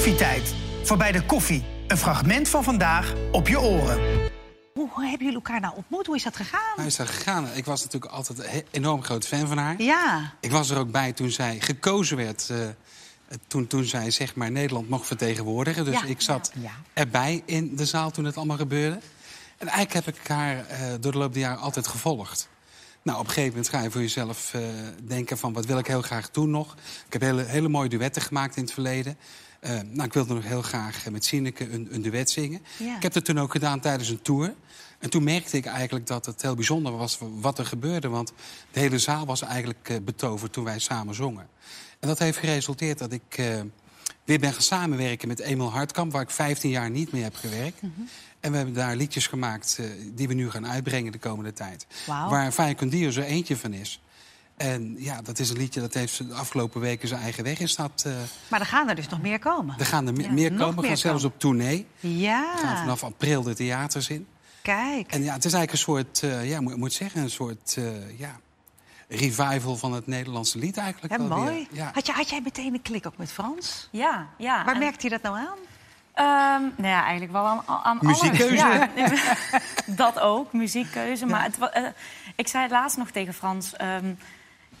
Koffietijd. Voorbij de koffie. Een fragment van vandaag op je oren. Hoe hebben jullie elkaar nou ontmoet? Hoe is dat gegaan? Hoe is dat gegaan? Ik was natuurlijk altijd een enorm groot fan van haar. Ja. Ik was er ook bij toen zij gekozen werd. eh, toen, toen zij zeg maar Nederland mocht vertegenwoordigen. Dus Ja. ik zat Ja. erbij in de zaal toen het allemaal gebeurde. En eigenlijk heb ik haar eh, door de loop der jaren altijd gevolgd. Nou, op een gegeven moment ga je voor jezelf eh, denken van... wat wil ik heel graag doen nog? Ik heb hele, hele mooie duetten gemaakt in het verleden. Eh, nou, ik wilde nog heel graag eh, met Sineke een, een duet zingen. Ja. Ik heb dat toen ook gedaan tijdens een tour. En toen merkte ik eigenlijk dat het heel bijzonder was wat er gebeurde. Want de hele zaal was eigenlijk eh, betoverd toen wij samen zongen. En dat heeft geresulteerd dat ik weer ben gaan samenwerken met Emil Hartkamp... waar ik 15 jaar niet mee heb gewerkt. Mhm. En we hebben daar liedjes gemaakt die we nu gaan uitbrengen de komende tijd. Waar Faya Condio er eentje van is. En ja, dat is een liedje dat heeft de afgelopen weken zijn eigen weg is dat. eh, Maar er gaan er dus nog meer komen. er gaan er me- Ja, meer komen. We meer gaan zelfs op tournee. We gaan Ja, vanaf april de theaters in. kijk. En ja, het is eigenlijk een soort, eh, ja, moet, moet zeggen, een soort eh, ja, revival van het Nederlandse lied eigenlijk. Ja, wel weer. mooi. Ja. Had, je, had jij meteen een klik ook met Frans? Ja, ja. Waar En, merkte je dat nou aan? ehm, nou ja, eigenlijk wel aan, aan alles. Muziekkeuze. Ja, dat ook, muziekkeuze. Maar het, ik zei het laatst nog tegen Frans. ehm,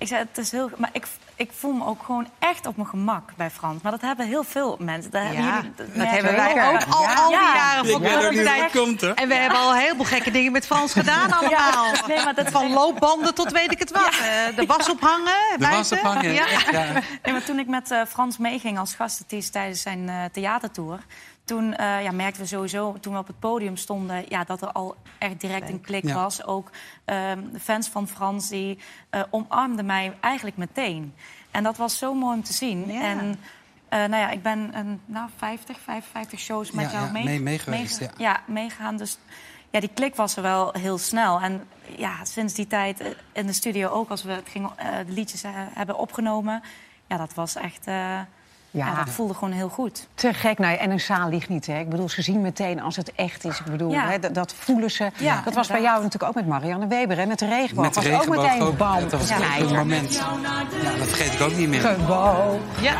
ik zei, het is heel... Maar ik, ik voel me ook gewoon echt op mijn gemak bij Frans. Maar dat hebben heel veel mensen. Dat, hebben, jullie, dat merken hebben wij ook al, al die Ja. jaren van Ik tijd. komt, hè? En we hebben al een heleboel gekke dingen met Frans gedaan allemaal. Nee, maar dat- Van loopbanden tot weet ik het wat. Eh, De was ophangen, De was ophangen. Ja. Ja. Nee, maar toen ik met eh, Frans meeging als gastartiest tijdens zijn eh, theatertour... toen eh, ja, merkten we sowieso, toen we op het podium stonden... Ja, dat er al echt direct een klik Ja. was. Ook ehm, de fans van Frans die eh, omarmden mij eigenlijk meteen. En dat was zo mooi om te zien. Ja. En eh, nou ja, ik ben een, nou, 50, 55 shows met Ja, jou ja, mee, mee- mee geweest, meege- ja. meegegaan. Dus ja, die klik was er wel heel snel. En ja, sinds die tijd in de studio ook, als we het gingen, eh, de liedjes hebben opgenomen... Ja, dat was echt... ja. Ja. dat voelde gewoon heel goed. Te gek. Nou, en een zaal ligt niet. Hè. Ik bedoel, ze zien meteen als het echt is. Ik bedoel, Ja. hè, dat, dat voelen ze. Ja, dat was bij jou natuurlijk ook met Marianne Weber. Hè, met de regenboog. Met de was regenboog ook meteen ook. bam. Dat was een moment. Ja, dat vergeet ik ook niet meer. Gewoon. Ja.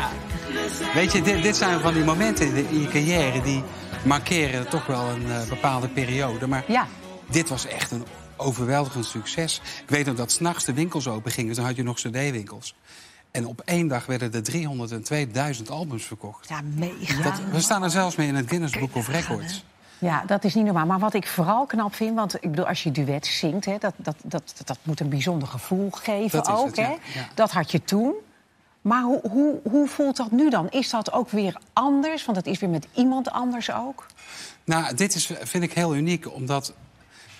Weet je, dit, dit zijn van die momenten in, de- in je carrière... die markeren toch wel een eh, bepaalde periode. Maar Ja. dit was echt een overweldigend succes. Ik weet nog dat s'nachts de winkels open gingen. Dan had je nog cd-winkels. En op één dag werden er 302.000 albums verkocht. Ja, mega. Dat, we staan er zelfs mee in het Guinness Book of Records. Ja, dat is niet normaal. Maar wat ik vooral knap vind, want ik bedoel, als je duet zingt, hè, dat, dat, dat, dat moet een bijzonder gevoel geven Dat ook. het, ja. hè? Ja. Dat had je toen. Maar hoe, hoe, hoe voelt dat nu dan? Is dat ook weer anders? Want het is weer met iemand anders ook. Nou, dit is, vind ik heel uniek, omdat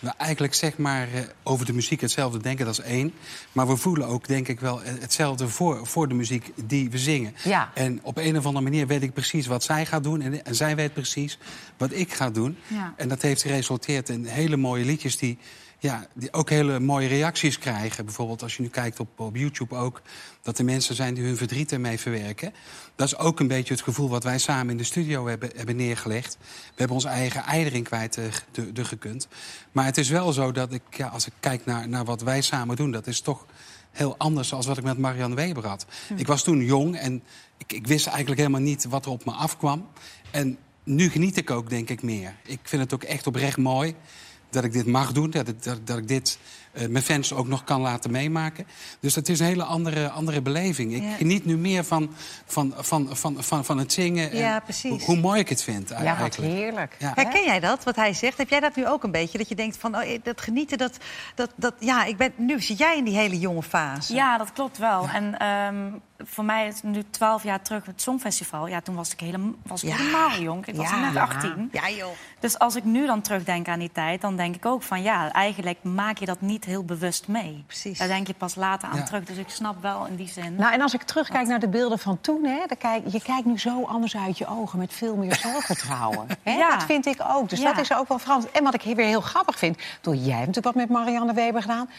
we eigenlijk zeg maar eh, over de muziek hetzelfde denken, dat is één. Maar we voelen ook, denk ik wel, eh, hetzelfde voor, voor de muziek die we zingen. Ja. En op een of andere manier weet ik precies wat zij gaat doen. En, en zij weet precies wat ik ga doen. Ja. En dat heeft geresulteerd in hele mooie liedjes die, ja, die ook hele mooie reacties krijgen. Bijvoorbeeld als je nu kijkt op, op YouTube ook... dat er mensen zijn die hun verdriet ermee verwerken. Dat is ook een beetje het gevoel wat wij samen in de studio hebben, hebben neergelegd. We hebben onze eigen ei erin kwijt eh, de, de gekund. Maar het is wel zo dat ik, ja, als ik kijk naar, naar wat wij samen doen... dat is toch heel anders dan wat ik met Marianne Weber had. Ik was toen jong en ik, ik wist eigenlijk helemaal niet wat er op me afkwam. En nu geniet ik ook, denk ik, meer. Ik vind het ook echt oprecht mooi dat ik dit mag doen. Dat ik, dat, dat ik dit eh, mijn fans ook nog kan laten meemaken. Dus dat is een hele andere, andere beleving. Ik Ja. geniet nu meer van, van, van, van, van, van het zingen. en Ja, precies. Hoe, hoe mooi ik het vind Ja, eigenlijk. wat heerlijk. Ja. Herken jij dat, wat hij zegt? Heb jij dat nu ook een beetje? Dat je denkt van, oh, dat genieten, dat, dat, dat... Ja, ik ben, nu zit jij in die hele jonge fase. Ja, dat klopt wel. En ehm, voor mij is het nu twaalf jaar terug het Songfestival. Ja, toen was ik, helemaal was ik Ja. helemaal jong. Ik was Ja. net Ja. 18. Ja, joh. Dus als ik nu dan terugdenk aan die tijd, dan denk ik ook van ja, eigenlijk maak je dat niet heel bewust mee. Precies. Daar denk je pas later aan Ja. terug. Dus ik snap wel in die zin. Nou, en als ik terugkijk naar de beelden van toen, hè, dan kijk, je kijkt nu zo anders uit je ogen met veel meer zelfvertrouwen. Hè? Ja. Dat vind ik ook. Dus Ja. dat is ook wel veranderd. En wat ik weer heel grappig vind, door jij hebt natuurlijk wat met Marianne Weber gedaan.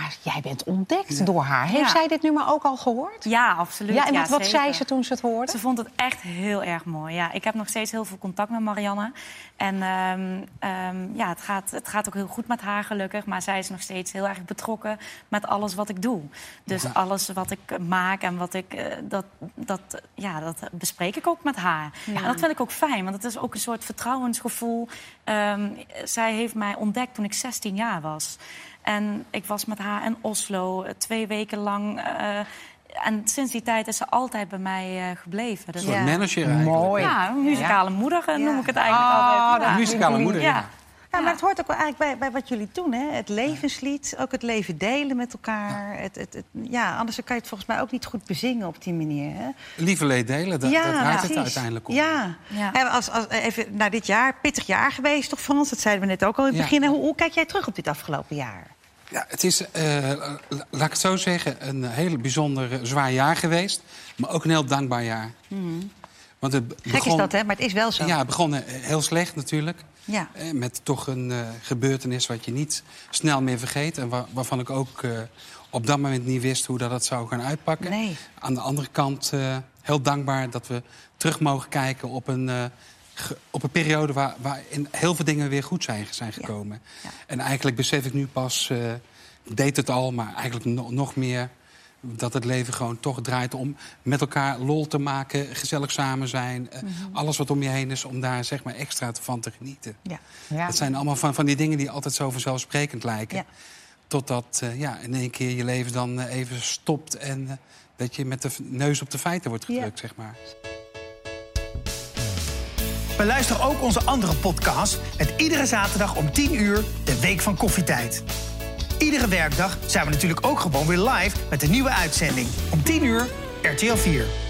Maar jij bent ontdekt door haar. Heeft Ja. zij dit nummer ook al gehoord? Ja, absoluut. Ja, en wat, wat zei ze toen ze het hoorde? Ze vond het echt heel erg mooi. Ja, ik heb nog steeds heel veel contact met Marianne. En ehm, ehm, ja, het gaat, het gaat ook heel goed met haar gelukkig. Maar zij is nog steeds heel erg betrokken met alles wat ik doe. Dus alles wat ik maak en wat ik... eh, dat, dat, ja, dat bespreek ik ook met haar. En dat vind ik ook fijn, want het is ook een soort vertrouwensgevoel. Ehm, zij heeft mij ontdekt toen ik 16 jaar was. En ik was met haar in Oslo eh, twee weken lang... eh, en sinds die tijd is ze altijd bij mij eh, gebleven. Dus Een soort Ja. manager eigenlijk. Mooi. ja, een muzikale moeder noem Ja. ik het eigenlijk Ah, altijd. Ja. Muzikale moeder, ja. Ja. Ja, maar het hoort ook wel eigenlijk bij, bij wat jullie doen, hè? Het levenslied, ook het leven delen met elkaar. Het, het, het- ja, anders kan je het volgens mij ook niet goed bezingen op die manier. Hè? Lieve leed delen, dat, dat draait het precies. uiteindelijk om. Ja. Ja. Als, als, even naar dit jaar, pittig jaar geweest toch, Frans? Dat zeiden we net ook al in het Ja. begin. Hoe, hoe kijk jij terug op dit afgelopen jaar? Ja, het is, eh, la- laat ik het zo zeggen, een heel bijzonder zwaar jaar geweest. Maar ook een heel dankbaar jaar. Want het. Gek is dat, hè? Maar het is wel zo. Ja, het begon eh, heel slecht natuurlijk. Ja. Eh, Met toch een gebeurtenis wat je niet snel meer vergeet. En wa- waarvan ik ook op dat moment niet wist hoe dat het zou gaan uitpakken. Nee. Aan de andere kant heel dankbaar dat we terug mogen kijken op een, op een periode waar, waarin heel veel dingen weer goed zijn, zijn gekomen. Ja. En eigenlijk besef ik nu pas, eh, ik deed het al, maar eigenlijk no- nog meer dat het leven gewoon toch draait om met elkaar lol te maken, gezellig samen zijn. eh, Mhm. Alles wat om je heen is, om daar zeg maar extra van te genieten. Ja. Ja. Dat zijn allemaal van, van die dingen die altijd zo vanzelfsprekend lijken. Ja. Totdat eh, ja, in één keer je leven dan even stopt en dat je met de neus op de feiten wordt gedrukt, zeg maar. Beluister ook onze andere podcast met iedere zaterdag om 10 uur de Week van Koffietijd. Iedere werkdag zijn we natuurlijk ook gewoon weer live met een nieuwe uitzending. Om 10 uur RTL 4.